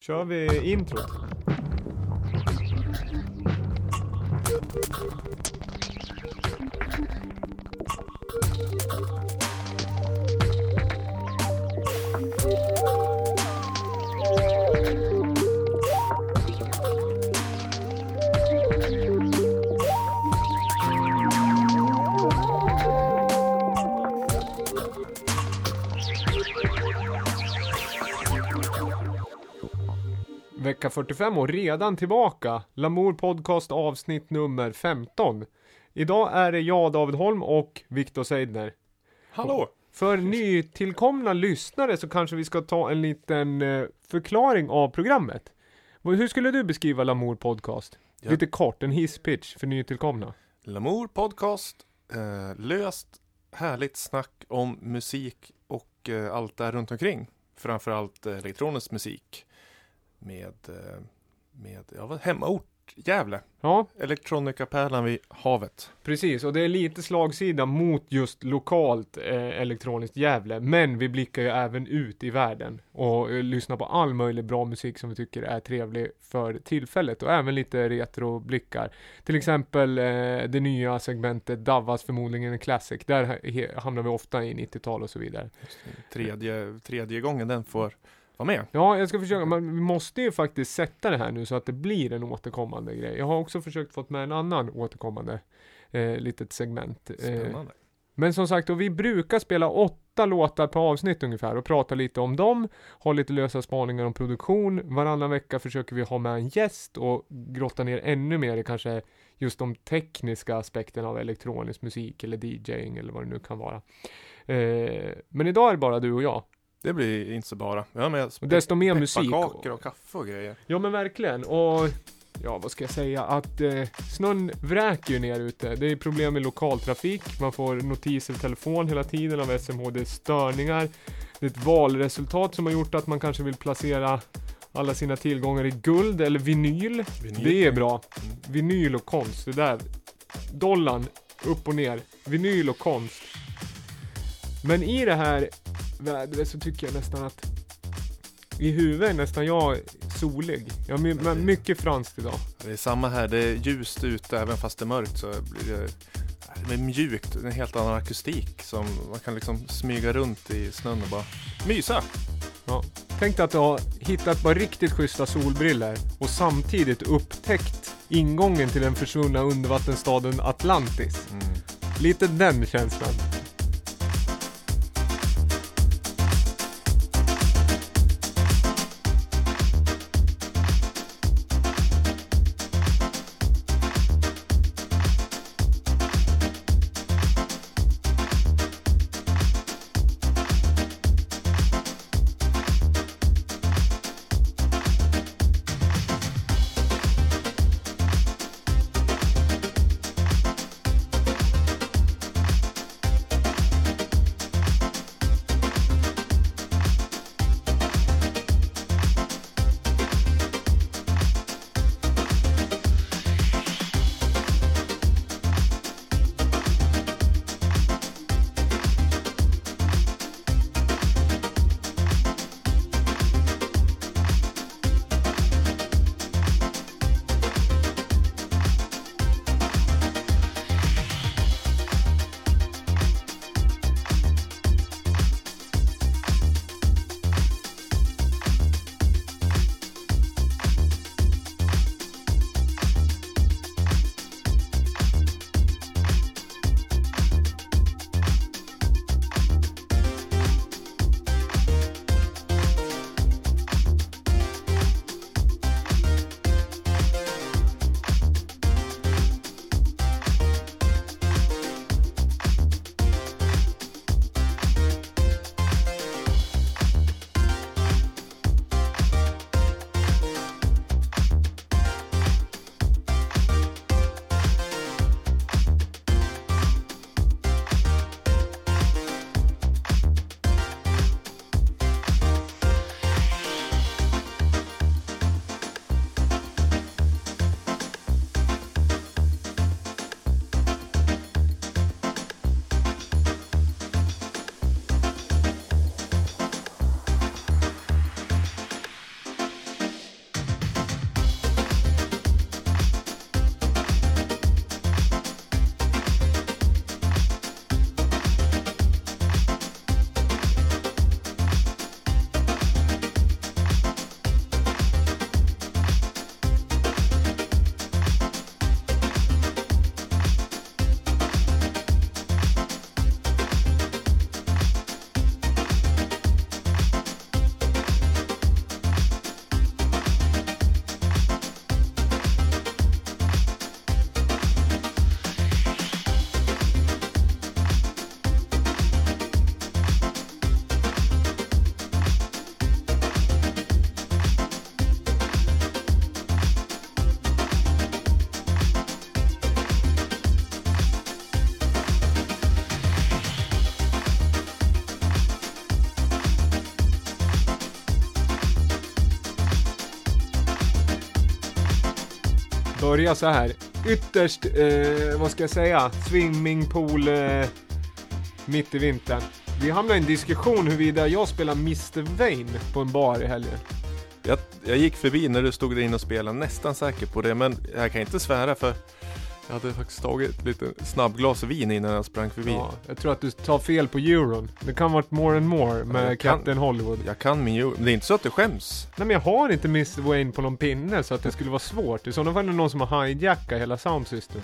kör vi introt. Vecka 45 och redan tillbaka. Lamour Podcast avsnitt nummer 15. Idag är det jag, David Holm och Viktor Seidner. Hallå! För nytillkomna lyssnare så kanske vi ska ta en liten eh, förklaring av programmet. Hur skulle du beskriva Lamour Podcast? Ja. Lite kort, en hisspitch för nytillkomna. Lamour podcast. Eh, löst, härligt snack om musik och eh, allt där runt omkring. Framförallt eh, elektronisk musik. Med, eh, med ja, vad, hemmaort Gävle. Ja, Elektronikapärlan vid havet. precis. Och det är lite slagsida mot just lokalt eh, elektroniskt Gävle. Men vi blickar ju även ut i världen och eh, lyssnar på all möjlig bra musik som vi tycker är trevlig för tillfället. Och även lite retroblickar. Till exempel eh, det nya segmentet Davas förmodligen en classic. Där hamnar vi ofta i 90-tal och så vidare. Tredje, tredje gången den får vara med. Ja, jag ska försöka, men vi måste ju faktiskt sätta det här nu så att det blir en återkommande grej. Jag har också försökt fått med en annan återkommande eh, litet segment. Eh, men som sagt, och vi brukar spela åtta låtar per avsnitt ungefär och prata lite om dem, ha lite lösa spaningar om produktion. Varannan vecka försöker vi ha med en gäst och grotta ner ännu mer i kanske just de tekniska aspekterna av elektronisk musik eller DJing eller vad det nu kan vara. Eh, men idag är det bara du och jag. Det blir inte så bara. Med Och desto mer musik. pepparkakor och kaffe och grejer. Ja men verkligen. Och ja, vad ska jag säga? Att eh, snön vräker ju ner ute. Det är problem med lokaltrafik. Man får notiser i telefon hela tiden av SMHD störningar. Det är ett valresultat som har gjort att man kanske vill placera alla sina tillgångar i guld eller vinyl. Vinyl. Det är bra. Vinyl och konst. Det där. Dollarn upp och ner. Vinyl och konst. Men i det här vädret så tycker jag nästan att i huvudet är nästan jag solig. Jag har men mycket franskt idag. Det är samma här, det är ljust ute även fast det är mörkt så blir det, det är mjukt, en helt annan akustik som man kan liksom smyga runt i snön och bara mysa. Tänk dig att du har hittat bara riktigt schyssta solbriller och samtidigt upptäckt ingången till den försvunna undervattensstaden Atlantis. Mm. Lite den känslan. Börja så här. Ytterst, eh, vad ska jag säga, swimmingpool eh, mitt i vintern. Vi hamnade i en diskussion huruvida jag spelar Mr. Vain på en bar i helgen. Jag, jag gick förbi när du stod där inne och spelade, nästan säker på det, men jag kan inte svära för jag hade faktiskt tagit ett litet snabbglas vin innan jag sprang förbi. Ja, jag tror att du tar fel på euron. Det kan varit more and more med kan- Captain Hollywood. Jag kan min euro, det är inte så att du skäms. Nej men jag har inte Mr. Wayne på någon pinne så att det skulle vara svårt. I sådana fall är det någon som har hijackat hela soundsystem.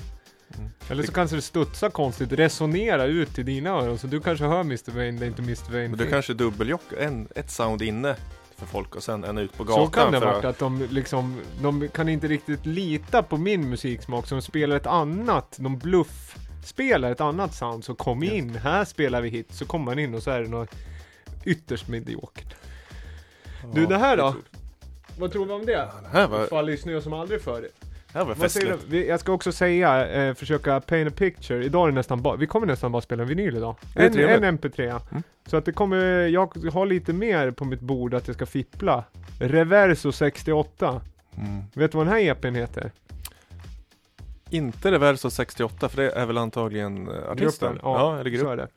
Mm. Eller så kanske det studsar konstigt, resonera ut till dina öron så du kanske hör Mr. Wayne där inte Mr. Wayne Men du kanske dubbeljockar, ett sound inne för folk och sen en ut på gatan. Så kan det för vara att- att de liksom, de kan inte riktigt lita på min musiksmak så de spelar ett annat, de bluff spelar ett annat sound så kom Just. in, här spelar vi hit, så kommer man in och så är det något ytterst mediokert. Du, Ja, det här då? jag Vad tror vi om det? Ja, Det här var, Faller i snö som aldrig förr. Det här var Vad säger du? festligt. Jag ska också säga, eh, försöka paint a picture. Idag är det nästan bara, vi kommer nästan bara spela en vinyl idag. Det är En, trevligt. en MP3. Mm. Så att det kommer, jag har lite mer på mitt bord att jag ska fippla. Reverso 68. Mm. Vet du vad den här EPn heter? Inte Reverso 68 för det är väl antagligen eh, artisten? Gruppen? Ja, eller Så grupp. är det.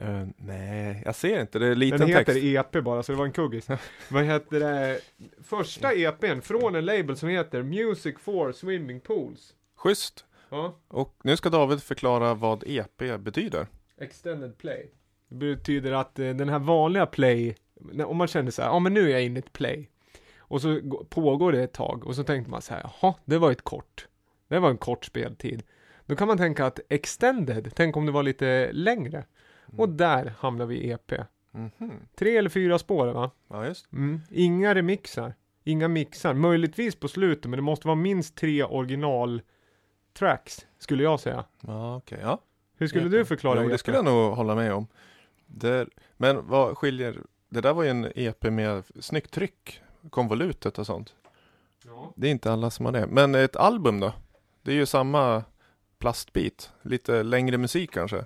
Eh, nej, jag ser inte. Det är liten Den heter text. EP bara, så det var en kuggis. vad heter det? Första EPn från en label som heter Music for Swimming Pools. Schysst. Ja. Och nu ska David förklara vad EP betyder. Extended play. Det betyder att eh, den här vanliga play, om man känner så här, ja men nu är jag inne i ett play. Och så gå- pågår det ett tag och så tänkte man så här, jaha, det var ett kort. Det var en kort speltid. Då kan man tänka att extended, tänk om det var lite längre. Och där hamnar vi i EP. Mhm. Tre eller fyra spår va? Ja, just. Mm. Inga remixar. Inga mixar. Möjligtvis på slutet, men det måste vara minst tre original tracks, skulle jag säga. Ja, okej. Ja. Hur skulle EP. du förklara Jo, EP? det skulle jag nog hålla med om. Det, men vad skiljer? Det där var ju en EP med snyggt tryck. Konvolutet och sånt. Ja. Det är inte alla som har det. Men ett album då? Det är ju samma plastbit. Lite längre musik kanske.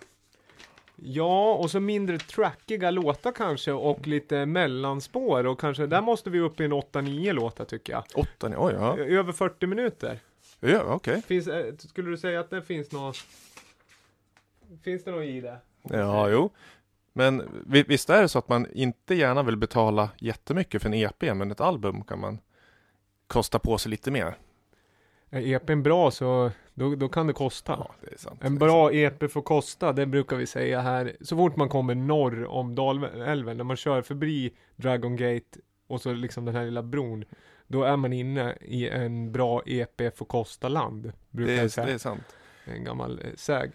Ja, och så mindre trackiga låtar kanske och lite mellanspår och kanske där måste vi upp i en 8-9 låtar tycker jag. Åtta, oj ja. Över 40 minuter. Ja, okej. Finns, eh, skulle du säga att det finns något Finns det något i det? Ja, jo. Men vi- visst är det så att man inte gärna vill betala jättemycket för en EP, men ett album kan man kosta på sig lite mer. Är EPn bra så då, då kan det kosta. Ja, det sant. En bra EP får kosta, det brukar vi säga här. Så fort man kommer norr om Dalälven, när man kör förbi Dragon Gate och så liksom den här lilla bron. Då är man inne i en bra EP får kosta land. Brukar Det jag säga. det är sant. En gammal eh, säg.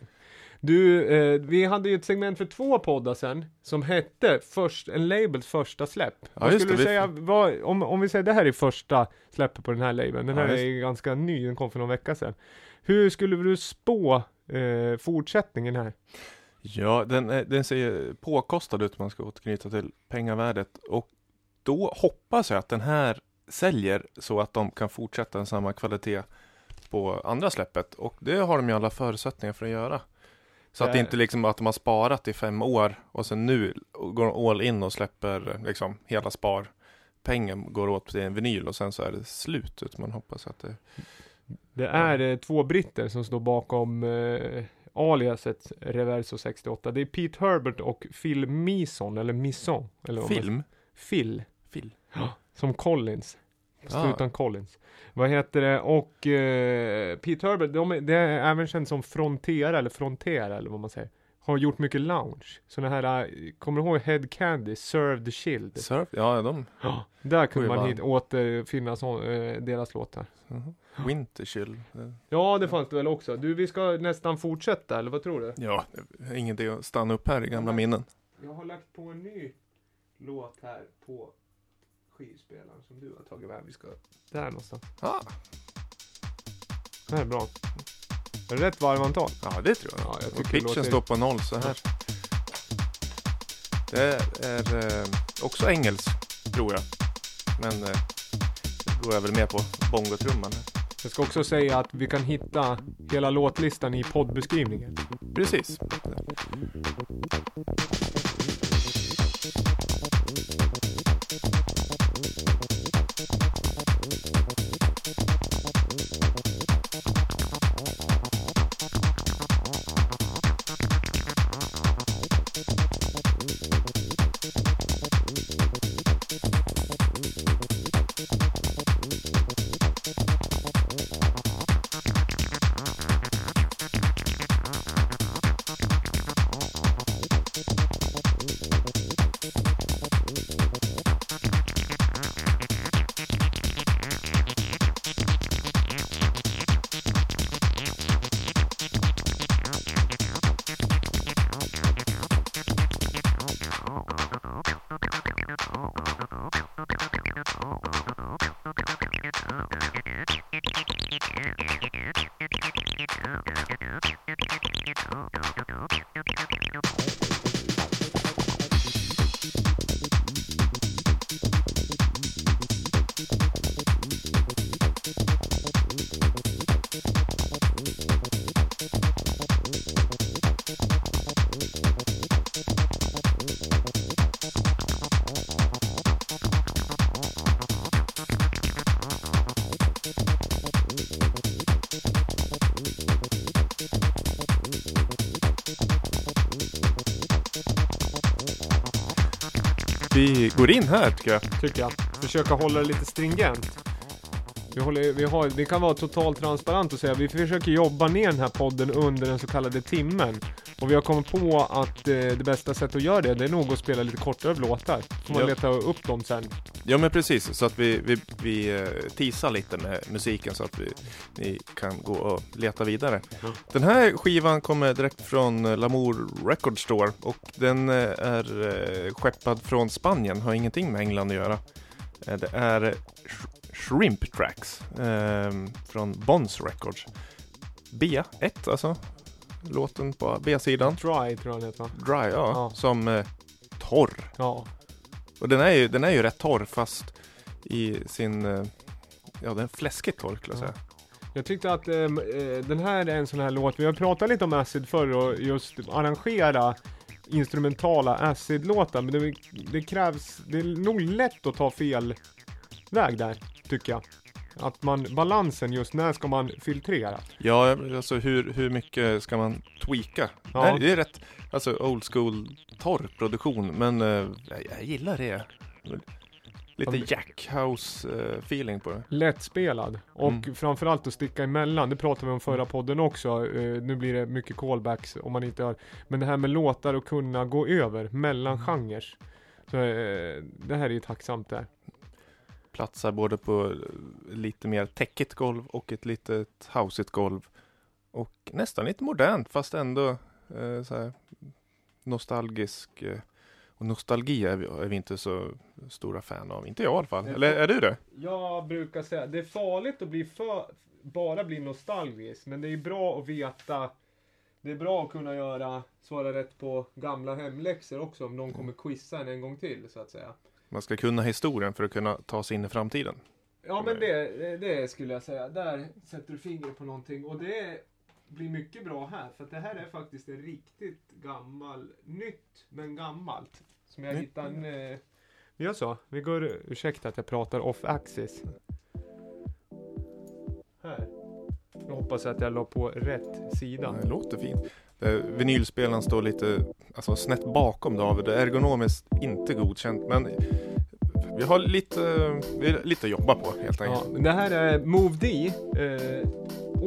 Du, eh, vi hade ju ett segment för två poddar sen som hette först, en labels första släpp. vad just skulle det, du säga, vad, om, om vi säger det här är första släppet på den här labeln, den Ja, här just är ganska ny, den kom för någon vecka sedan. Hur skulle du spå eh, fortsättningen här? Ja, den, är- den ser påkostad ut om man ska återknyta till pengavärdet. Och då hoppas jag att den här säljer så att de kan fortsätta samma kvalitet på andra släppet. Och det har de ju alla förutsättningar för att göra. Så att det Det- inte liksom att de har sparat i fem år och sen nu går de all in och släpper liksom hela sparpengen går åt till en vinyl och sen så är det slut. Utan man hoppas att det... Det är eh, två britter som står bakom eh, aliaset Reverso 68. Det är Pete Herbert och Phil Mison, eller Mison. Eller vad Film? Phil. Phil. Som Collins. Ah. utan Collins. Vad heter det? Och eh, Pete Herbert, de, det är även känt som Frontera eller Frontera eller vad man säger. Har gjort mycket lounge. Sådana här, eh, kommer du ihåg Head Candy, Serve the Shield? Surf? Ja, de... Ja. Där kunde man hit, återfinna så, eh, deras låtar. Mhm. Winterchill. Det- Ja, det fanns det väl också. Du, vi ska nästan fortsätta, eller vad tror du? Ja, ingen idé att stanna upp här i gamla minnen. Jag har lagt på en ny låt här på skivspelaren som du har tagit med. Vi ska där någonstans. Ah, Det här är bra. Är det rätt varvantal? ja, det tror jag. Ja, jag tycker pitchen låter- står på noll så här. Det är eh, också engelskt, tror jag. Men eh, det går jag väl med på bongotrumman. Jag ska också säga att vi kan hitta hela låtlistan i poddbeskrivningen. Precis. Går in här tycker jag. tycker jag. Försöka hålla det lite stringent. Vi, håller, vi, har, vi kan vara totalt transparent och säga vi försöker jobba ner den här podden under den så kallade timmen. Och vi har kommit på att eh, det bästa sättet att göra det, det är nog att spela lite kortare låtar. Får man Ja. leta upp dem sen. Ja men precis, så att vi, vi, vi eh, teasar lite med musiken så att vi, ni kan gå och leta vidare. Den här skivan kommer direkt från Lamour Record Store och den eh, är eh, skeppad från Spanien, har ingenting med England att göra. Det är Sh- Shrimp Tracks eh, från Bonds Records. B1 alltså, låten på B-sidan. Try tror jag den heter va? Dry, ja, Ja. som eh, torr. Ja. Och den är ju, den är ju rätt torr fast i sin, eh, ja den är fläskigt torr skulle jag Ja. säga. Jag tyckte att ehm, eh, den här är en sån här låt, vi har pratat lite om Acid förr och just arrangera instrumentala Acid-låtar, men det, det krävs, det är nog lätt att ta fel väg där, tycker jag. Att man, balansen just, när ska man filtrera? Ja, alltså hur, hur mycket ska man tweaka? Ja. Nej, det är rätt, alltså old school torr produktion, men eh, jag, jag gillar det. Lite Ja, jackhouse eh, feeling på det. Lättspelad och Mm. framförallt att sticka emellan. Det pratade vi om förra podden också. Eh, nu blir det mycket callbacks om man inte har. Men det här med låtar och kunna gå över mellan Mm. genrer. Så, eh, det här är ju tacksamt där. Platsar både på eh, lite mer täckigt golv och ett litet houseigt golv. Och nästan lite modernt fast ändå eh, nostalgisk. Nostalgi är vi, är vi inte så stora fan av. Inte jag i alla fall. Eller är du det? Jag brukar säga det är farligt att bli för, bara bli nostalgisk. Men det är bra att veta. Det är bra att kunna göra, svara rätt på gamla hemläxor också om någon kommer quizza en en gång till så att säga. Man ska kunna historien för att kunna ta sig in i framtiden. Ja men det, det, det skulle jag säga. Där sätter du fingret på någonting. Och det blir mycket bra här. För att det här är faktiskt en riktigt gammal, nytt men gammalt. Som jag Nytt. hittade en... Eh, vi gör så. Vi går, ursäkta att jag pratar off axis. Här. Jag hoppas att jag la på rätt sida. Det låter fint. Eh, Vinylspelaren står lite alltså, snett bakom David. Det är ergonomiskt inte godkänt. Men vi har lite, vi har lite att jobba på helt Ja, enkelt. men det här är Move D. Eh,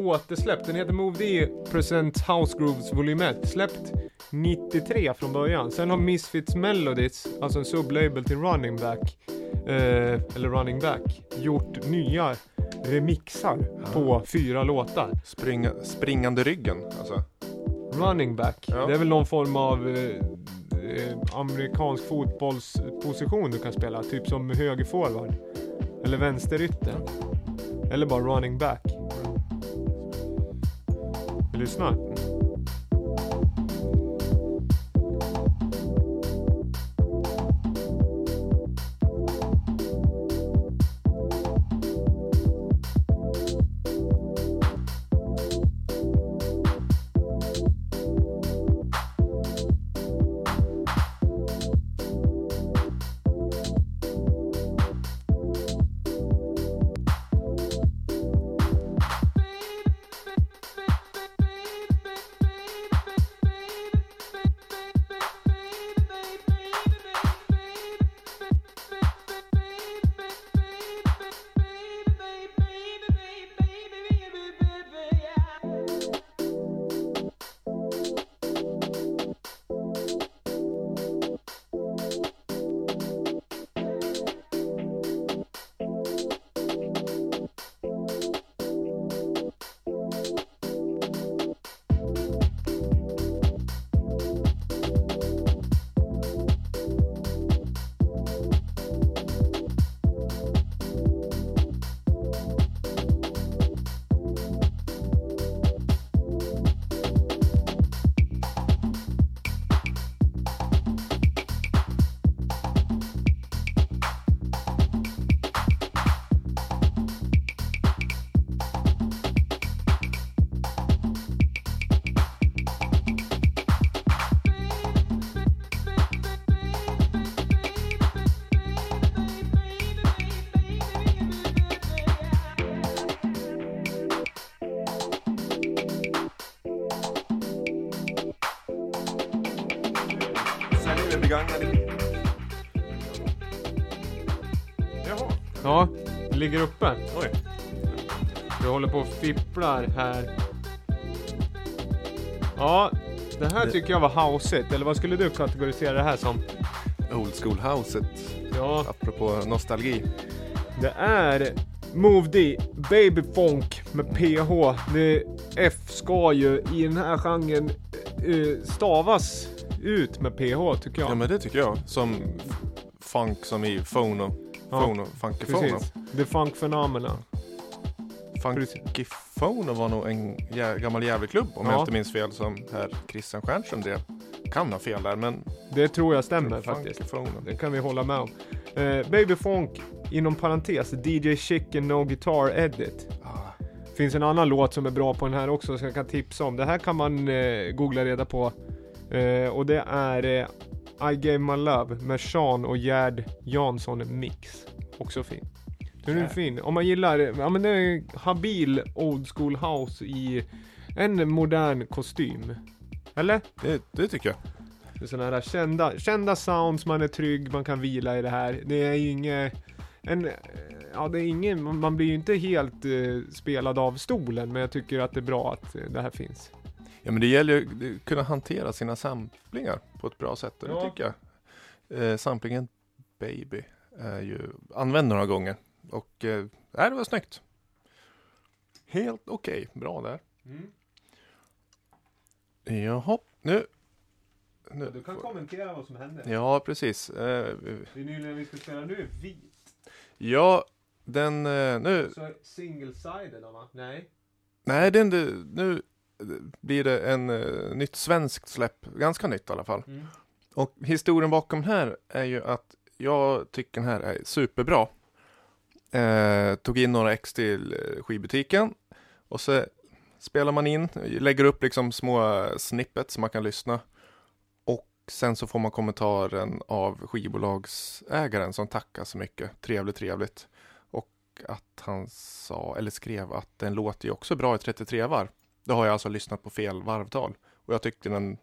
återsläppt. Den heter Move D Present House Grooves Volym 1. Släppt 93 från början. Sen har Misfits Melodies, alltså en sublabel till Running Back, eh, eller Running Back, gjort nya remixar Ah. på fyra låtar. Springa, springande ryggen. Alltså. Running Back, Ja. det är väl någon form av eh, eh, amerikansk fotbollsposition du kan spela, typ som högerforward. Eller vänsterytter. Eller bara running back. Vi lyssnar. Ligger uppe. oj. Vi håller på och fipplar här. Ja, det här tycker jag var houseigt. Eller vad skulle du kategorisera det här som? Old school houset, Ja, apropå nostalgi. det är Move D, Baby Funk med PH. Det F ska ju i den här genren eh, stavas ut med PH tycker jag. Ja men det tycker jag. Som funk som i phono. Ja, Phono, funkyphono. Precis. The Funk Phenomena. Funkyphono var nog en jä gammal jävelklubb om Ja. jag inte minns fel som herr Christian Stjernström drev. Kan ha fel där men Det tror jag stämmer faktiskt. Det kan vi hålla med om. Eh, Baby Funk, inom parentes, DJ Chicken No Guitar Edit. Ah, Finns en annan låt som är bra på den här också som jag kan tipsa om. Det här kan man eh, googla reda på. Eh, och det är eh, I Gave My Love med Sean och Gerd Jansson Mix. Också fin. Den är fin. Om man gillar, ja men det är habil old school house i en modern kostym. Eller? det, det tycker jag. Det är sådana här kända, kända sounds, man är trygg, man kan vila i det här. Det är ju inget, en, ja det är ingen, man- man blir ju inte helt eh, spelad av stolen, men jag tycker att det är bra att eh, det här finns. Ja men det gäller ju att kunna hantera sina samplingar på ett bra sätt. och Det Ja. tycker jag. Eh, samplingen Baby är ju använd några gånger. Och eh, nej, det var snyggt. Helt okej, bra där. Jaha, nu. nu Du kan kommentera vad som händer. Ja, precis. Eh, Det är nyligen vi ska spela nu är vit. ja, den eh, nu. Så single-sided va? Nej. Nej, den, nu blir det en eh, nytt svenskt släpp. Ganska nytt i alla fall. Mm. Och historien bakom här är ju att jag tycker den här är superbra. Eh, tog in några ex till eh, skivbutiken och så spelar man in, lägger upp liksom små snippets som man kan lyssna. Och sen så får man kommentaren av skivbolagsägaren som tackar så mycket. Trevligt, trevligt. Och att han sa, eller skrev att den låter ju också bra i 33 varv. Det har jag alltså lyssnat på fel varvtal. Och jag tyckte den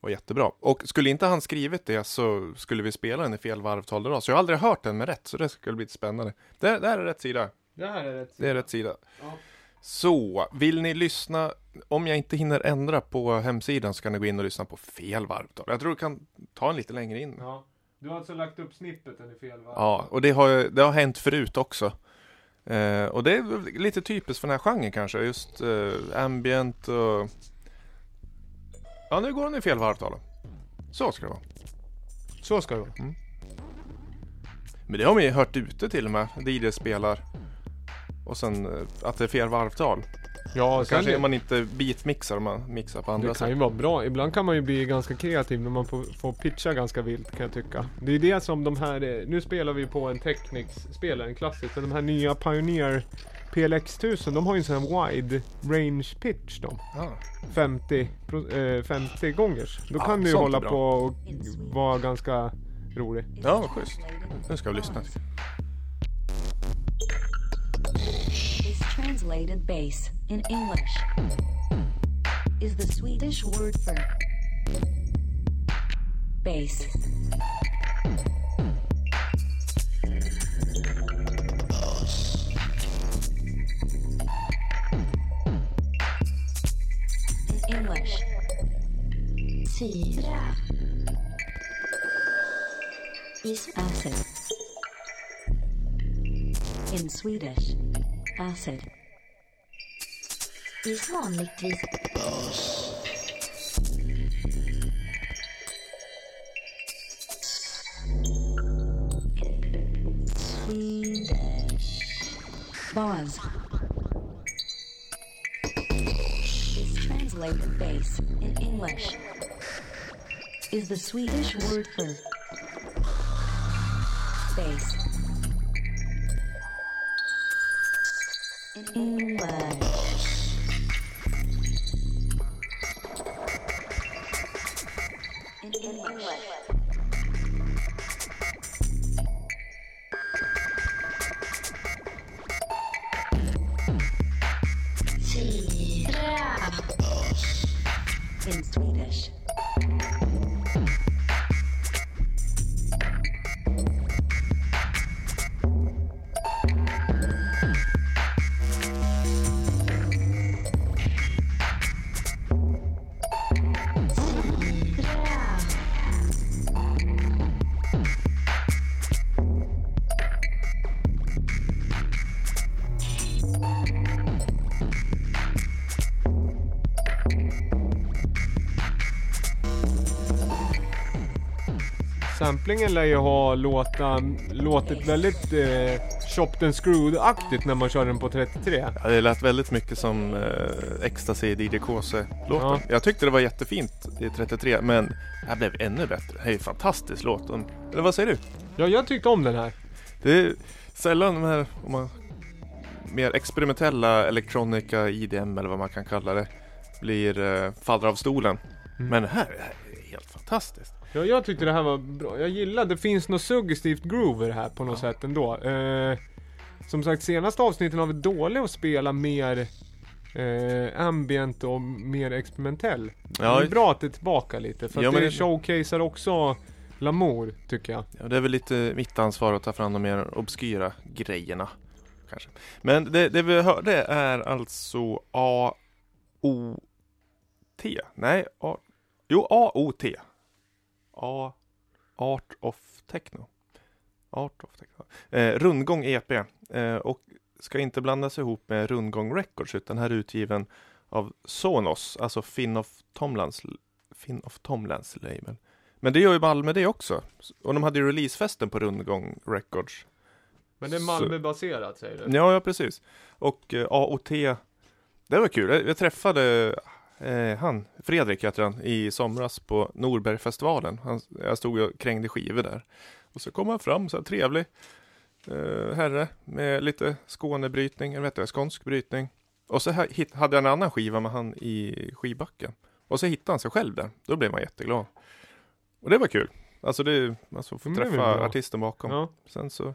var jättebra. Och skulle inte han skrivit det så skulle vi spela den i fel varvtal idag. Så jag har aldrig hört den med rätt, så det skulle bli spännande. Det, det här är rätt sida. Det här är rätt. Det är rätt sida. Ja. Så, vill ni lyssna, om jag inte hinner ändra på hemsidan så kan ni gå in och lyssna på fel varvtal. Jag tror det kan ta en lite längre in. Ja. Du har alltså lagt upp snippeten i fel va? Ja, och det har, det har hänt förut också. Eh, och det är lite typiskt för den här genren kanske, just eh, ambient och... Ja, nu går den i fel varvtal. Så ska det vara. Så ska det vara. Mm. Men det har man ju hört ute till och med. DJ spelar. Och sen eh, att det är fel varvtal. Ja, Och kanske det, om man inte beatmixar, om man mixar på andra det kan ju sätt. vara bra. Ibland kan man ju bli ganska kreativ när man får, får pitcha ganska vilt kan jag tycka. Det är det som de här, eh, nu spelar vi på en Technics-spelare, en klassisk, men de här nya Pioneer PLX 1000, de har ju en sån här wide range pitch de. Ja. 50, pro- eh, 50 gångers. Då Ja, kan du ju hålla på och vara ganska rolig. Ja, schysst. Nu ska vi lyssna. Translated bass in English. Is the Swedish word for bass. In English. Syra. Is acid. In Swedish. Acid. Is one vanligtvis Swedish. Buzz. Is translated bass in English. Is the Swedish word for bass. Samplingen lär ju ha låta, låtit väldigt eh, chopped and screwed-aktigt när man kör den på 33. Ja, det lät väldigt mycket som eh, Ecstasy DJ KC-låten. Ja. Jag tyckte det var jättefint i 33 men det här blev ännu bättre. Det är en fantastisk låt. Eller vad säger du? Ja, jag tyckte om den här. Det är sällan de här om man, mer experimentella elektronika, IDM eller vad man kan kalla det blir eh, faller av stolen. Mm. Men det här, det här är helt fantastiskt. Ja, jag tyckte det här var bra. Jag gillar, det finns något suggestivt groove i det här på något Ja. sätt ändå. Eh, som sagt, senaste avsnitten har vi dåliga att spela mer eh, ambient och mer experimentell. Ja, det är bra att det är tillbaka lite, för Ja, att det det- showcasear också Lamour, tycker jag. Ja, det är väl lite mitt ansvar att ta fram de mer obskyra grejerna. Kanske. Men det, det vi hörde är alltså A-O-T. Nej, A jo A-O-T. A Art of Techno. Art of Techno. Eh, rundgång EP. Eh, och ska inte blandas ihop med Rundgång Records utan här är utgiven av Sonos, alltså Finn of Tomlands, Finn of Tomlands label. Men det gör ju Malmö det också. Och de hade ju releasefesten på Rundgång Records. Men det är Malmö-baserat säger du? Ja, ja precis. Och eh, AOT, det var kul. Jag, jag träffade eh, han, Fredrik heter han, i somras på Norbergfestivalen. Han, jag stod och krängde skivor där. Och så kom han fram, så här trevlig eh, herre med lite Skånebrytning, eller vet du, skånsk brytning. Och så här, hit, hade jag en annan skiva med han i skivbacken. Och så hittade han sig själv där. Då blev man jätteglad. Och det var kul. Alltså det, alltså få Mm, träffa artisten bakom. Ja. Sen så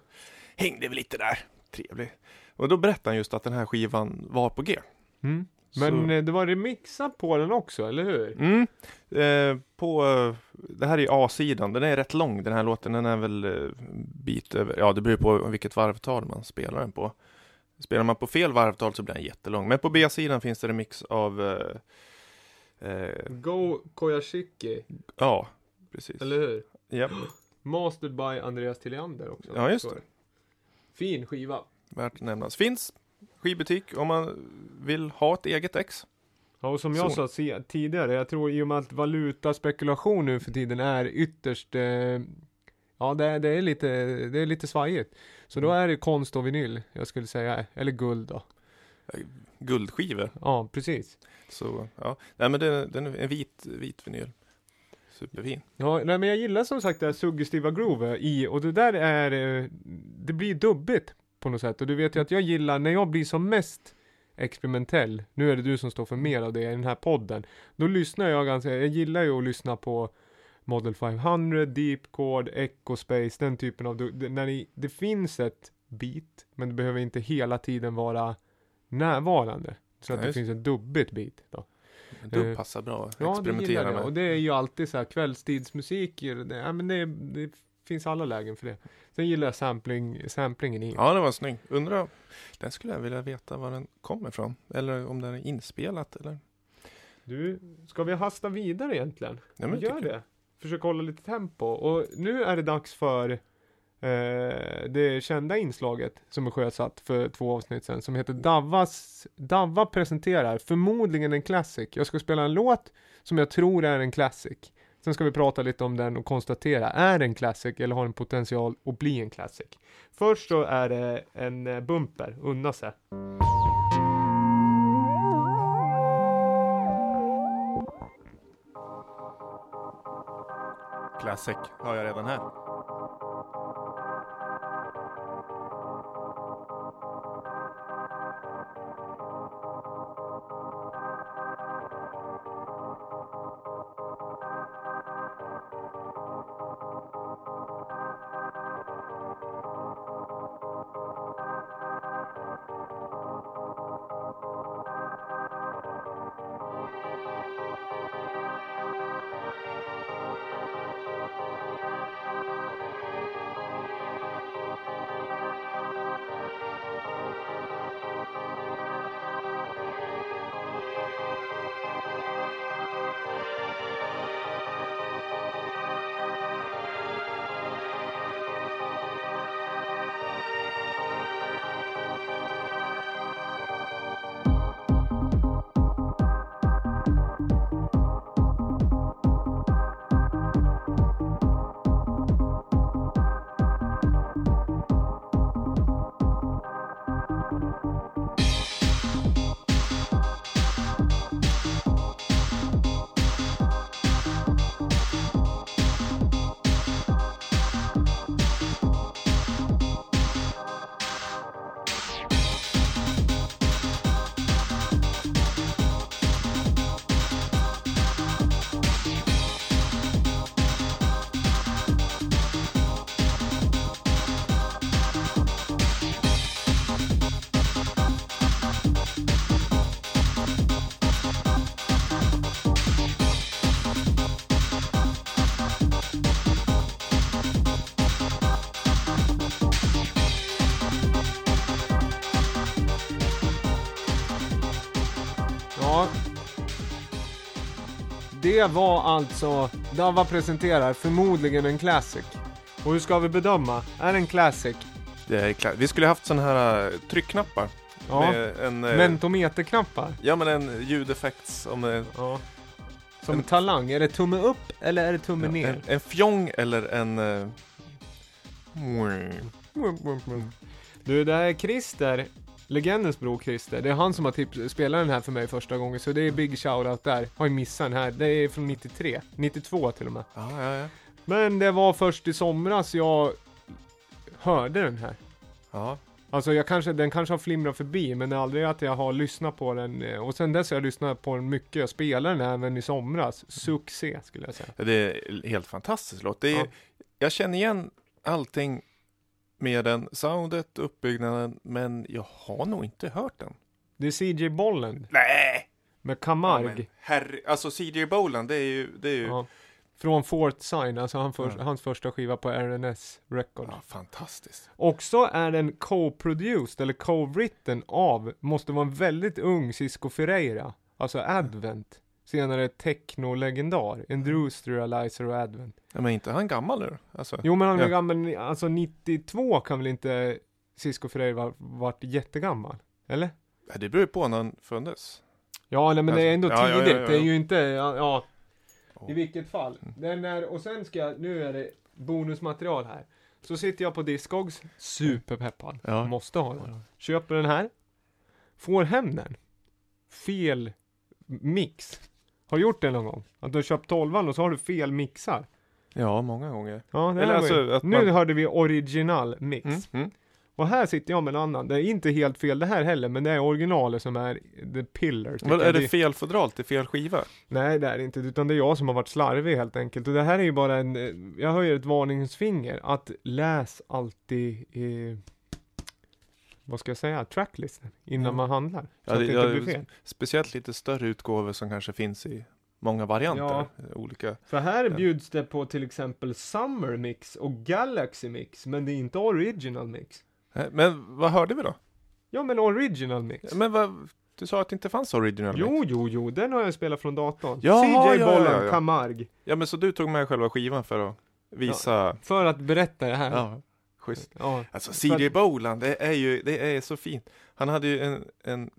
hängde vi lite där. Trevlig. Och då berättade han just att den här skivan var på G. Mm. Men Så- eh, det var remixat på den också, eller hur? Mm. Eh, på, det här är A-sidan, den är rätt lång den här låten, den är väl eh, bit över, ja det beror på vilket varvtal man spelar den på. Spelar man på fel varvtal så blir den jättelång, men på B-sidan finns det remix av, eh, eh, Go Koyashiki, ja, precis. eller hur? Japp, Mastered by Andreas Tilliander också. Ja, just det. Fin skiva. värt att nämnas. Finns skivbutik om man vill ha ett eget ex. Ja, och som jag Så. sa tidigare, jag tror i och med att valutaspekulation nu för tiden är ytterst eh, Ja, det, är- det är lite, det är lite svajigt. Så då Mm. är det konst och vinyl, jag skulle säga, eller guld då. Guldskivor. Ja, precis. Så ja, nej men det, den är en vit, vit vinyl. Superfin. Ja, nej men jag gillar som sagt det här suggestiva groove i, och det där är, eh, det blir dubbigt på något sätt. Och du vet ju att jag gillar, när jag blir som mest experimentell, nu är det du som står för mer av det i den här podden, då lyssnar jag ganska, jag gillar ju att lyssna på Model 500, Deep Chord, Echo Space, den typen av, det- när det, det finns ett beat, men det behöver inte hela tiden vara närvarande. Så att Ja, det finns ett dubbigt beat då. Dubb Eh, passar bra att Ja, det experimentera jag. med. Och det är ju alltid så här kvällstidsmusik. Det, ja, men det, det finns alla lägen för det. Sen gillar jag sampling, samplingen i. Ja, den var snygg. Undrar, den skulle jag vilja veta var den kommer ifrån. Eller om den är inspelat eller? Du, ska vi hasta vidare egentligen? Ja, men gör tycker jag. det. Försök hålla lite tempo. Och nu är det dags för eh, det kända inslaget som är sjösatt för två avsnitt sedan. Som heter Davas, Davva presenterar förmodligen en classic. Jag ska spela en låt som jag tror är en classic. Sen ska vi prata lite om den och konstatera, är det en classic eller har den potential att bli en classic? Först så är det en eh, bumper, unna sig. Classic har jag redan här. Det var alltså, Dava presenterar förmodligen en classic. Och hur ska vi bedöma? Är det en classic? Det är klart. Vi skulle haft sådana här eh, tryckknappar. Ja. Med en, eh, Mentometerknappar? Ja men en ljudeffekts om eh, Ja. Som En- talang, är det tumme upp eller är det tumme ja, ner? en, en fjong eller en... eh, Du, det här är Christer, legendens bror Christer. Det är han som har tips- spelat den här för mig första gången, så det är big shoutout där. Har ju missat den här. Det är från 93, 92 till och med. Ja, ja, ja. Men det var först i somras jag hörde den här. ja. Alltså jag kanske, den kanske har flimrat förbi, men aldrig att jag har lyssnat på den. eh, Och sen dess har jag lyssnat på den mycket. Jag spelade den även i somras. Succé skulle jag säga. Det är helt fantastisk låt. Det är, Ja. Jag känner igen allting med den. Soundet, uppbyggnaden, men jag har nog inte hört den. Det är CJ Bolland Nej! med Camargue. herre, alltså CJ Boland, det är ju, det är ju Ja. Från Fort Sign, alltså han för, Ja. hans första skiva på RNS Records. ja, fantastiskt. Också är den co-produced, eller co-written av, måste vara en väldigt ung Cisco Ferreira. Alltså Advent. Senare techno-legendar. Industrializer och Advent. Ja, men inte han gammal nu? Alltså, Jo men han är Ja. gammal, alltså 92 kan väl inte Cisco Ferreira va- varit jättegammal? Eller? ja, det beror ju på när han föddes. Ja nej, men det är ändå Alltså, ja, ja, tidigt. ja, Det är ju inte, ja. Ja. I vilket fall. Den är, och sen ska jag, nu är det bonusmaterial här. Så sitter jag på Discogs, superpeppad. Ja. Måste ha den. Köper den här. Får hem den. Fel mix. Har du gjort det någon gång? Att du har köpt 12 och så har du fel mixar. Ja, många gånger. Ja, det Eller alltså att Nu man- hörde vi original mix. Mm, mm. Och här sitter jag med en annan. Det är inte helt fel det här heller, men det är originalet som är the pillar. Vad, är det fel fodral till fel skiva? Nej, det är det inte, utan det är jag som har varit slarvig helt enkelt. Och det här är ju bara en, eh, jag höjer ett varningsfinger, att läs alltid, eh, vad ska jag säga, tracklisten innan Ja. man handlar. Ja, det- ja. Speciellt lite större utgåvor som kanske finns i många varianter. Ja. Olika. För här Ja. bjuds det på till exempel Summer Mix och Galaxy Mix, men det är inte Original Mix. Eh, Men vad hörde vi då? Ja, men Original Mix. Men vad, du sa att det inte fanns original mix. Jo, jo, jo, den har jag spelat från datorn. Jaha, CJ ja, ja, Bolland, ja. Camargue. Ja men så du tog med själva skivan för att visa? För att berätta det här. Schysst. Ja. Alltså CJ Boland, det är ju, det är så fint. Han hade ju en, en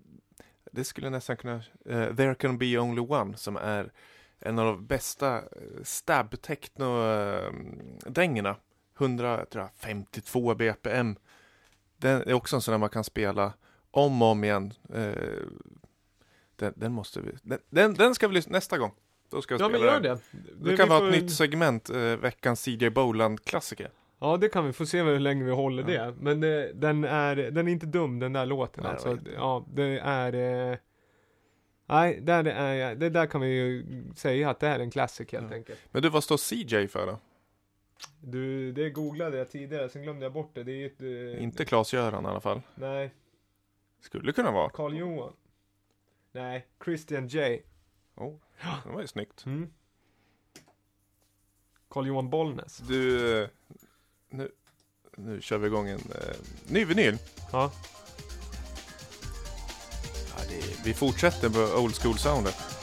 det skulle nästan kunna, eh, There Can Be Only One, som är en av de bästa uh, stab techno uh, dängorna 152 BPM. Den är också en sån där man kan spela om och om igen. Eh, den, den måste vi, den, den, den ska vi lyssna nästa gång. Då ska vi Ja, spela men gör den. det. Det kan vara får- ett nytt segment, eh, veckans CJ Boland-klassiker. Ja, det kan vi. Få se hur länge vi håller Ja. det. Men eh, den, är, den är inte dum, den där låten Nej, alltså. Ja, det är... Eh, nej, där det, är, det där kan vi ju säga att det är en classic helt Ja. enkelt. Men du, vad står CJ för då? Du, det googlade jag tidigare, sen glömde jag bort det. Det är ett... Eh, Inte Klas-Göran i alla fall. Nej, Skulle kunna vara. Carl Johan. Nej, Christian J. Oh, det var ju snyggt. Mm. Carl Johan Bollnäs. Du, nu, nu kör vi igång en eh, ny vinyl. Ja. Ja, det vi fortsätter på old school soundet.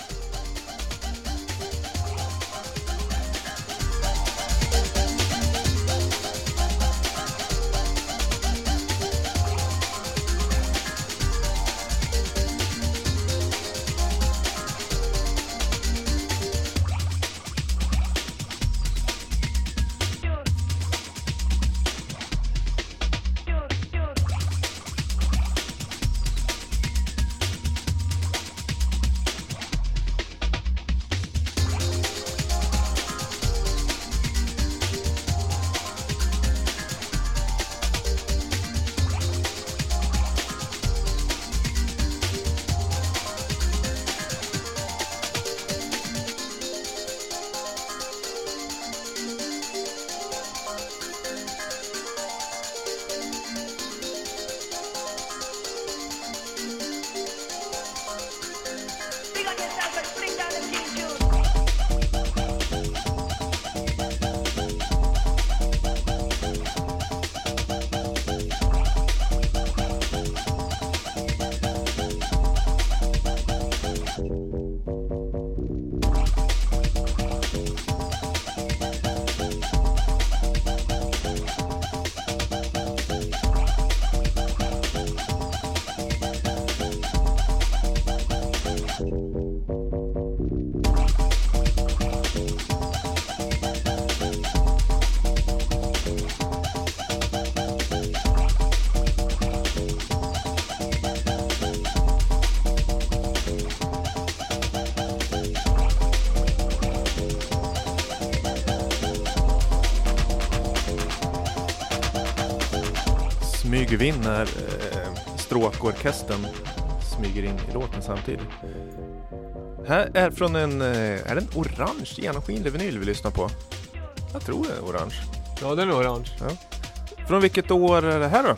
smyger vi eh, in när stråkorkestern smyger in i låten samtidigt. Här är från en, eh, är det en orange genomskinlig vinyl vi lyssnar på? Jag tror det är orange. Ja, den är orange. Från vilket år är det här då?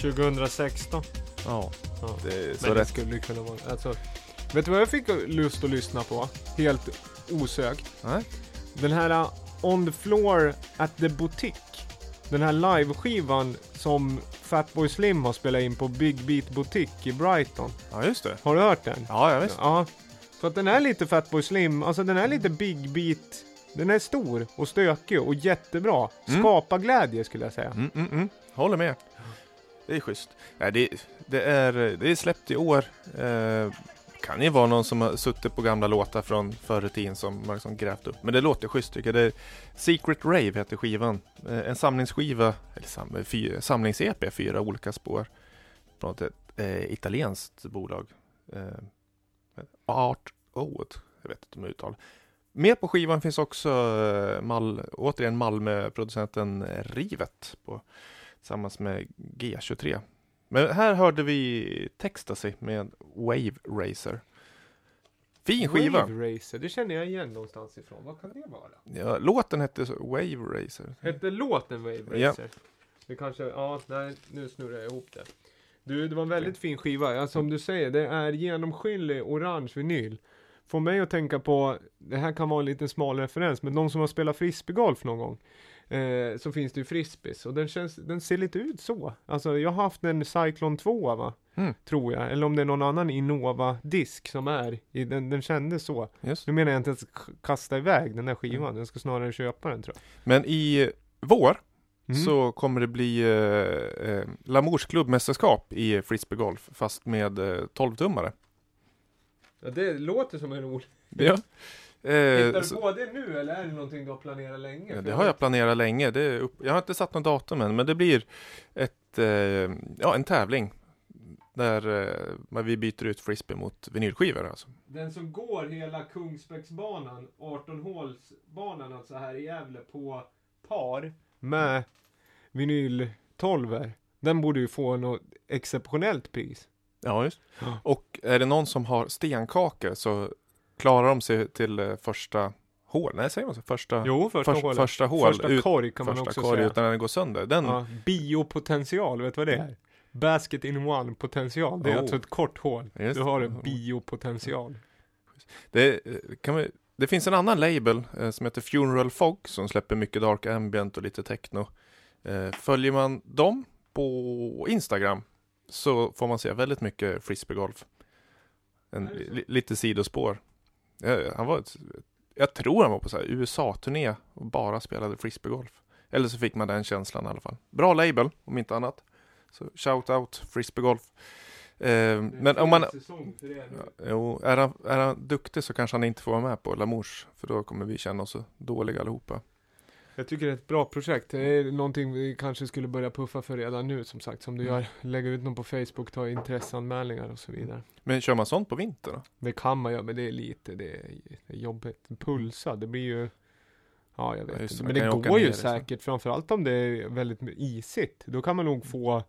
2016. Ja, Ja. det är så Men det rätt. skulle ju kunna vara... Alltså, vet du vad jag fick lust att lyssna på? Helt osökt. Nej. Den här uh, On the Floor at the Boutique. Den här liveskivan som Fatboy Slim har spelat in på Big Beat Boutique i Brighton. Ja, just det. Har du hört den? Ja, ja visst. Ja. Så att den är lite Fatboy Slim, alltså den är lite Big Beat. Den är stor och stökig och jättebra. Mm. Skapar glädje skulle jag säga. Mm, mm, mm. Håller med. Det är schysst. Nej, det, det, är, det är släppt i år. Eh, kan ju vara någon som har suttit på gamla låtar från förr i tiden som man liksom grävt upp. Men det låter schysst tycker jag. Det är Secret Rave heter skivan. Eh, en samlingsskiva, eller sam, fy, samlings-EP, fyra olika spår. Från ett eh, italienskt bolag. Art Oud. Jag vet inte om jag uttalar. Med på skivan finns också eh, Mal, återigen Malmö-producenten Rivet på, tillsammans med G23. Men här hörde vi Textasy med Wave Racer. Fin skiva! Wave Racer, det känner jag igen någonstans ifrån. Vad kan det vara? Ja, låten hette Wave Racer. Hette låten Wave Ja. Racer? Det kanske, ja, nej, nu snurrar jag ihop det. Du, det var en väldigt fin skiva. Ja, som du säger, det är genomskinlig orange vinyl. Får mig att tänka på, det här kan vara en lite smal referens, men de som har spelat frisbeegolf någon gång. Eh, så finns det ju frisbees och den, känns, den ser lite ut så. Alltså jag har haft en Cyclone 2 va? Mm. Tror jag. Eller om det är någon annan Innova-disk som är i, den, den kändes så. Just. Nu menar jag inte att kasta iväg den där skivan, jag ska snarare köpa den tror Men i vår jag. Mm. så kommer det bli eh, eh, Lamours klubbmästerskap i frisbeegolf fast med eh, 12-tummare. Ja, det låter som en rolig. Ja. Eh, Hittar så- du på det nu eller är det någonting du har planerat länge? Ja, det har jag planerat länge. Det upp, jag har inte satt något datum än, men det blir ett, eh, ja, en tävling där eh, vi byter ut frisbee mot vinylskivor. Alltså. Den som går hela Kungsbäcksbanan, 18-hålsbanan alltså här i Gävle på par med vinyl 12 Den borde ju få något exceptionellt pris. Ja, just. Ja. Och är det någon som har stenkakor så klarar de sig till eh, första hål. Nej, säger man så? Första, Jo, första först, hålet. första hål. första ut, korg kan man också korg säga. utan den går sönder. Den, Ja, biopotential, vet du vad det är? Basket in one potential. Det är Oh. alltså ett kort hål. Just Du har en biopotential. Det, eh, kan vi, det finns en annan label eh, som heter Funeral Fog som släpper mycket dark ambient och lite techno. Eh, följer man dem på Instagram så får man se väldigt mycket frisbeegolf. En, li, lite sidospår. Eh, han var ett, jag tror han var på USA-turné och bara spelade frisbeegolf. Eller så fick man den känslan i alla fall. Bra label, om inte annat. Så shout out frisbeegolf. Eh, men om man. Ja, Jo, är han, är han duktig så kanske han inte får vara med på Lamours. För då kommer vi känna oss dåliga allihopa. Jag tycker det är ett bra projekt. Det är någonting vi kanske skulle börja puffa för redan nu som sagt. Som du Mm. gör. Lägga ut någon på Facebook, ta intresseanmälningar och så vidare. Men kör man sånt på vintern då? Det kan man göra, men det är lite, det är, jobbigt. Pulsa, det blir ju Ja, jag vet Ja, inte. Men det går ju ner liksom. säkert, framförallt om det är väldigt isigt. Då kan man nog få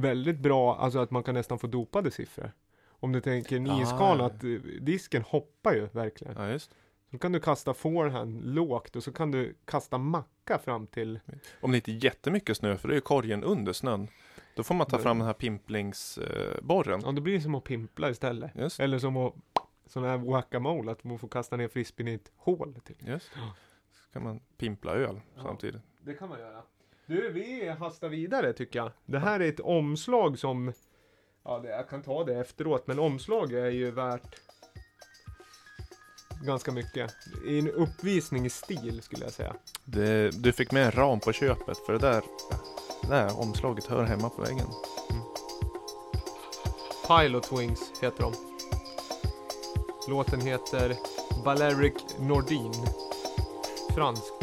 väldigt bra, alltså att man kan nästan få dopade siffror. Om du tänker en Ah. iskana, att eh, disken hoppar ju verkligen. Ja, just. Så kan du kasta forehand lågt och så kan du kasta macka fram till Om det inte är jättemycket snö, för det är ju korgen under snön. Då får man ta fram den här pimplingsborren. Ja, det blir som att pimpla istället. Just, Eller som att sån här whack-a-mole, att man får kasta ner frisbeen i ett hål. Till. just. Så kan man pimpla öl Ja. samtidigt. Det kan man göra. Du, vi hastar vidare tycker jag. Det här är ett omslag som, ja, jag kan ta det efteråt, men omslag är ju värt ganska mycket. I en uppvisning i stil skulle jag säga. Det, du fick med en ram på köpet, för det där, det där omslaget hör hemma på väggen. Pilot Wings heter de. Låten heter Valeric Nordin. Fransk.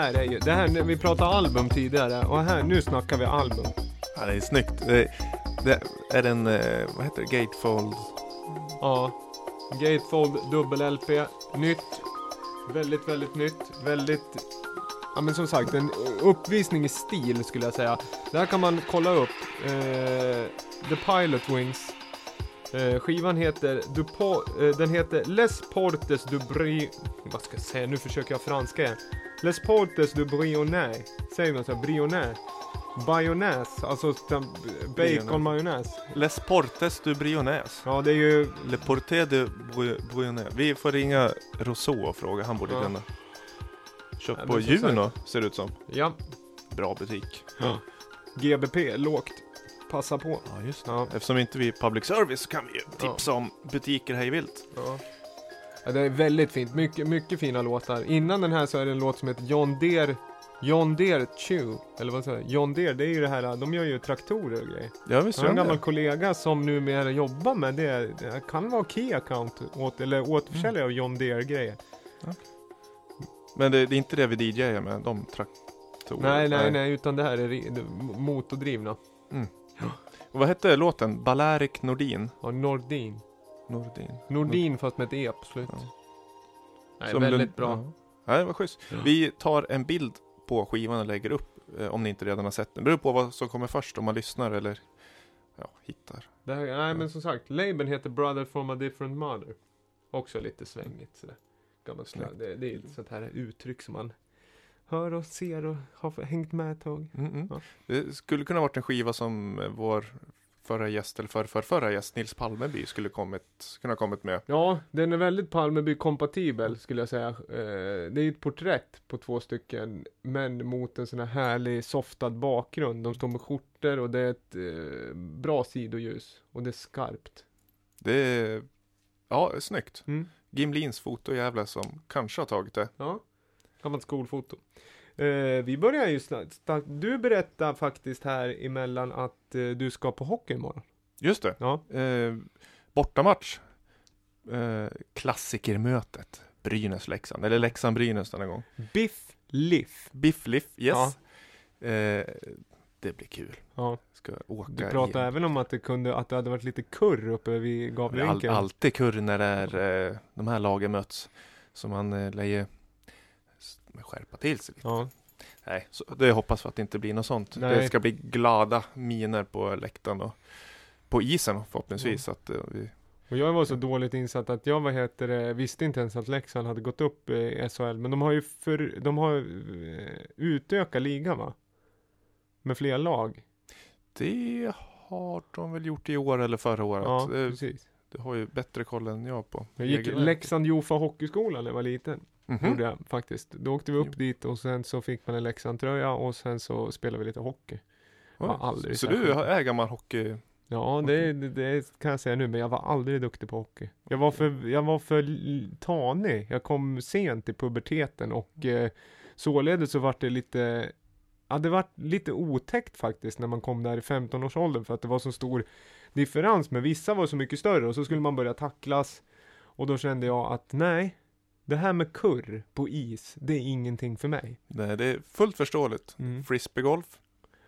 Här är ju, det här, vi pratade album tidigare och här, nu snackar vi album. Ja, det är snyggt. Det, det är en, eh, vad heter det, gatefold? Ja. Gatefold dubbel-LP, nytt. Väldigt, väldigt nytt. Väldigt, ja men som sagt, en uppvisning i stil skulle jag säga. Där kan man kolla upp. Eh, The Pilot Wings. Eh, skivan heter, du po- eh, den heter Les Portes du Bri... Vad ska jag säga? Nu försöker jag franska igen. Les Portes du Brionais. Säger man så? Brionais? Bayonnaise, alltså bacon majonnäs. Les Portes du Brionais. Ja, det är ju Le Porte de Bou- Brionais. Vi får ringa Rousseau och fråga, han borde Ja. kunna. Köpt Ja, på Juno, ser det ut som. Ja, Bra butik. GBP, lågt. Passa på. Ja, just det. Ja, Eftersom inte vi är public service så kan vi ju tipsa om butiker hej vilt. ja. Ja, det är väldigt fint. Mycket, mycket fina låtar. Innan den här så är det en låt som heter John Deere John Deere Chew, eller vad säger jag? John Deere, det är ju det här, de gör ju traktorer och grejer. Ja, visst Jag har en gammal det. kollega som numera jobbar med det, det kan vara Key Account, åt, eller återförsäljare av John Deere grejer. Men det, det är inte det vi DJar med, de traktorer. Nej, nej, nej, utan det här är ri- det- motordrivna. Och vad hette låten? Balearic Nordin? Ja, Nordin. Nordin. Nordin fast med ett E på slutet. Ja. Nej, Som väldigt bra. Ja. Ja, det var schysst. Ja. Vi tar en bild på skivan och lägger upp eh, om ni inte redan har sett den. Det beror på vad som kommer först, om man lyssnar eller ja, hittar. Det här, nej men som sagt, labeln heter Brother from a different mother. Också lite svängigt sådär. Gammalt det, det är ett sånt här uttryck som man hör och ser och har hängt med ett tag. Mm, mm. Ja. Det skulle kunna varit en skiva som eh, vår förra gäst, eller för, för förra gäst, Nils Palmeby, skulle kommit, kunna kommit med. Ja, den är väldigt Palmeby-kompatibel skulle jag säga. Eh, det är ett porträtt på två stycken män mot en sån här härlig softad bakgrund. De står med skjortor och det är ett eh, bra sidoljus. Och det är skarpt. Det är, ja, snyggt. Mm. Gimlins fotojävla som kanske har tagit det. Ja, gammalt skolfoto. Eh, vi börjar ju snart. Du berättar faktiskt här emellan att eh, du ska på hockey imorgon. Just det. Ja. Eh, bortamatch. Eh, klassikermötet. Brynäs-Leksand. Eller Leksand-Brynäs denna gång. Biff Liff. Biff-Liff, yes. Ja. Eh, det blir kul. Ja, Ska åka du pratade igen. även om att det kunde, att det hade varit lite kurr uppe vid Det är Gavlerinken. all, alltid kurr när det är, eh, de här lagen möts. Så man eh, lär ju s- skärpa till sig lite. Ja, Nej, så det hoppas vi att det inte blir något sånt. Nej. Det ska bli glada miner på läktaren och på isen förhoppningsvis. Så att, eh, vi, och jag var så dåligt insatt att jag, vad heter det, visste inte ens att Leksand hade gått upp i SHL. Men de har ju för, de har eh, utökat ligan va? Med fler lag. det har de väl gjort i år eller förra året. Ja, Eh, precis. Du har ju bättre koll än jag på Jag gick. Leksand Jofa Hockeyskola när jag var liten. Mhm. Gjorde jag faktiskt. Då åkte vi upp dit och sen så fick man en Leksand-tröja och sen så spelade vi lite hockey. Aldrig så särskilt- du är gammal hockey? Ja, det, det, kan jag säga nu, men jag var aldrig duktig på hockey. Jag var för, jag var för tanig. Jag kom sent i puberteten och eh, således så vart det lite Ja, det var lite otäckt faktiskt när man kom där i 15-årsåldern för att det var så stor differens. Men vissa var så mycket större och så skulle man börja tacklas. Och då kände jag att nej, det här med kurr på is, det är ingenting för mig. Nej, det är fullt förståeligt. Mm. Frisbeegolf?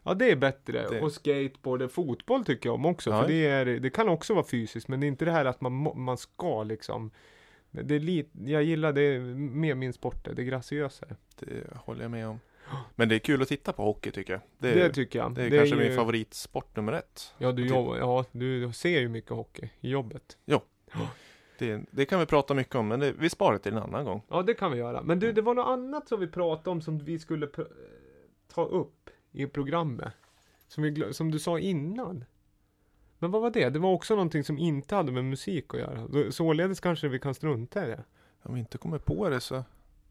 Ja, det är bättre. Det- Och skateboard, fotboll tycker jag om också. Ja. För det, är, det kan också vara fysiskt, men det är inte det här att man, man ska liksom. Det är lite, jag gillar det mer min sport, det är graciösare. Det håller jag med om. Men det är kul att titta på hockey tycker jag. Det, Det, är- tycker jag. det är kanske ju- min favoritsport nummer ett. Ja, du, att jobbar, ja du ser ju mycket hockey i jobbet. Det, det kan vi prata mycket om, men det, vi sparar till en annan gång. Ja, det kan vi göra. Men du, det var något annat som vi pratade om som vi skulle ta upp i programmet. Som, vi, som du sa innan. Men vad var det? Det var också någonting som inte hade med musik att göra. Så- Således kanske vi kan strunta i det. Om vi inte kommer på det så...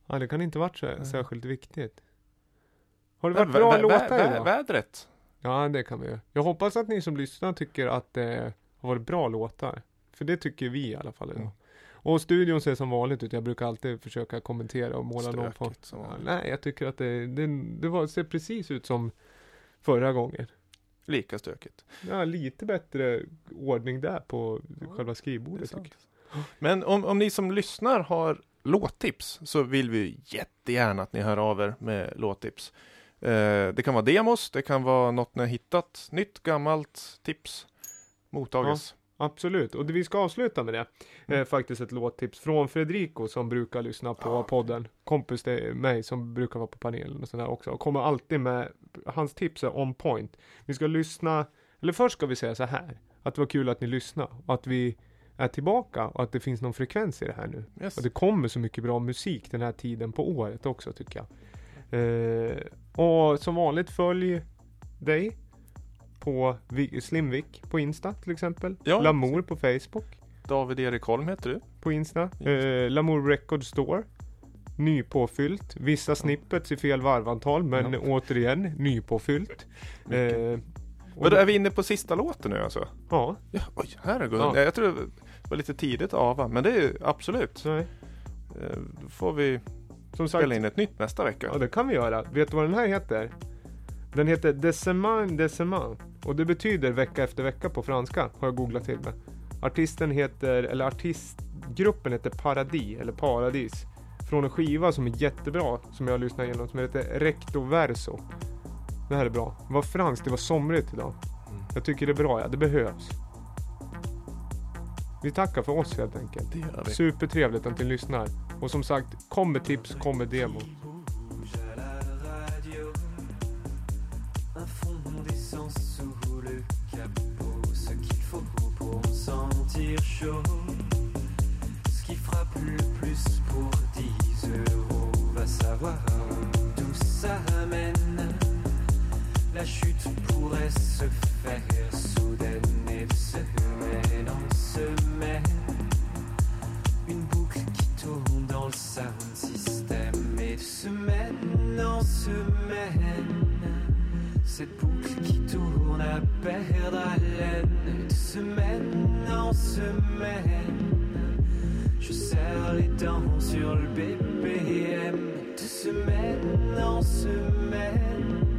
Ja, det kan inte varit så, Nej. särskilt viktigt. Har det varit bra vä- låtar vä- idag? Vädret? Ja, det kan vi ju. Jag hoppas att ni som lyssnar tycker att det har varit bra låtar. För det tycker vi i alla fall. Mm. Och studion ser som vanligt ut. Jag brukar alltid försöka kommentera och måla någon på. Stökigt som Ja, vanligt. nej, jag tycker att det, det, det var, ser precis ut som förra gången. Lika stökigt. Ja, lite bättre ordning där på Ja, själva skrivbordet tycker jag. Men om, om ni som lyssnar har låttips så vill vi jättegärna att ni hör av er med låttips. Eh, det kan vara demos, det kan vara något ni har hittat, nytt, gammalt, tips. Mottages. Absolut, och vi ska avsluta med det. Eh, faktiskt ett låttips från Fredrico som brukar lyssna på Ja. podden. Kompis till mig som brukar vara på panelen och sådär också. Och kommer alltid med, hans tips är on point. Vi ska lyssna, eller först ska vi säga så här. Att det var kul att ni lyssnade och att vi är tillbaka och att det finns någon frekvens i det här nu. Yes. Och det kommer så mycket bra musik den här tiden på året också tycker jag. Eh, och som vanligt följ dig på Vi- Slimvik på Insta till exempel. Ja. Lamour på Facebook David Erik Holm heter du. på Insta. Eh, Lamour Record Store. Nypåfyllt. Vissa snippets i fel varvantal men Ja. återigen nypåfyllt. Eh, och Men då det- är vi inne på sista låten nu alltså? Ja, Ja, oj, herregud. Ja. Jag tror det var lite tidigt av va? men det är ju absolut. nej. Eh, Då får vi Som sagt, spela in ett nytt nästa vecka. Ja, det kan vi göra. Vet du vad den här heter? Den heter De Semaine de Semaine. Och det betyder vecka efter vecka på franska, har jag googlat till med. Artisten heter, eller artistgruppen heter Paradis, eller Paradis. Från en skiva som är jättebra, som jag har lyssnat igenom, som heter Recto Verso. Det här är bra. Det var franskt, det var somrigt idag. Mm. Jag tycker det är bra, ja. Det behövs. Vi tackar för oss helt enkelt. Det gör vi. Supertrevligt att ni lyssnar. Och som sagt, kom med tips, kom med demo. Chaud. Ce qui frappe le plus pour 10 euros, va savoir d'où ça amène. La chute pourrait se faire soudaine et de semaine en semaine. Une boucle qui tourne dans le sound system et de semaine en semaine. Cette boucle qui tourne à perdre haleine de semaine en semaine. Je serre les dents sur le BPM de semaine en semaine.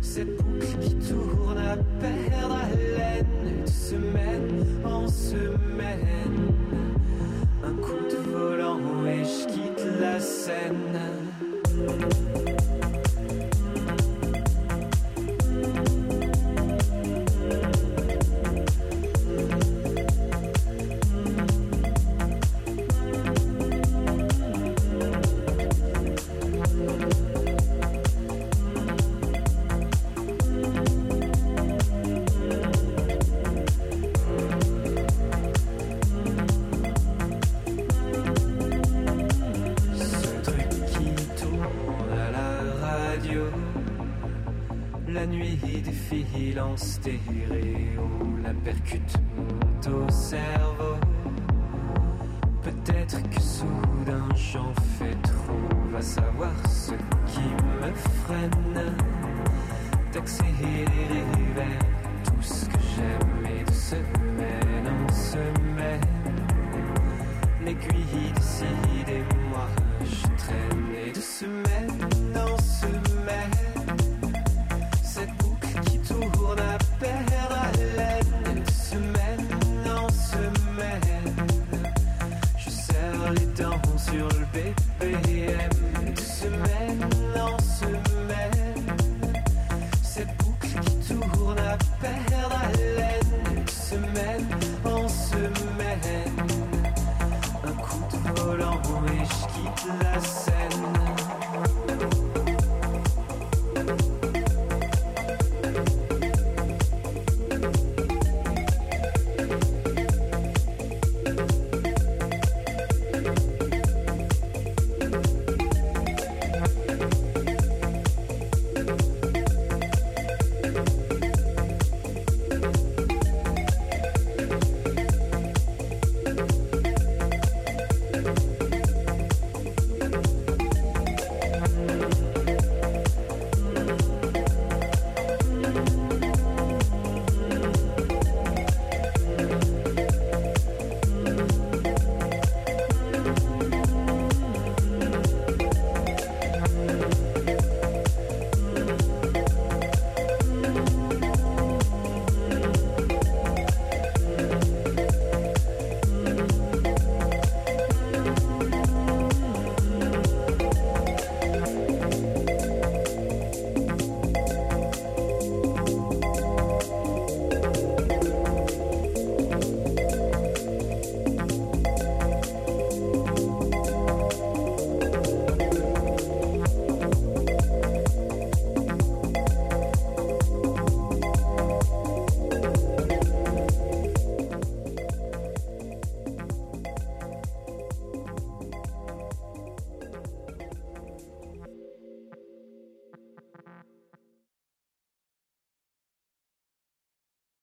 Cette boucle qui tourne à perdre haleine de semaine en semaine. Un coup de volant et je quitte la scène.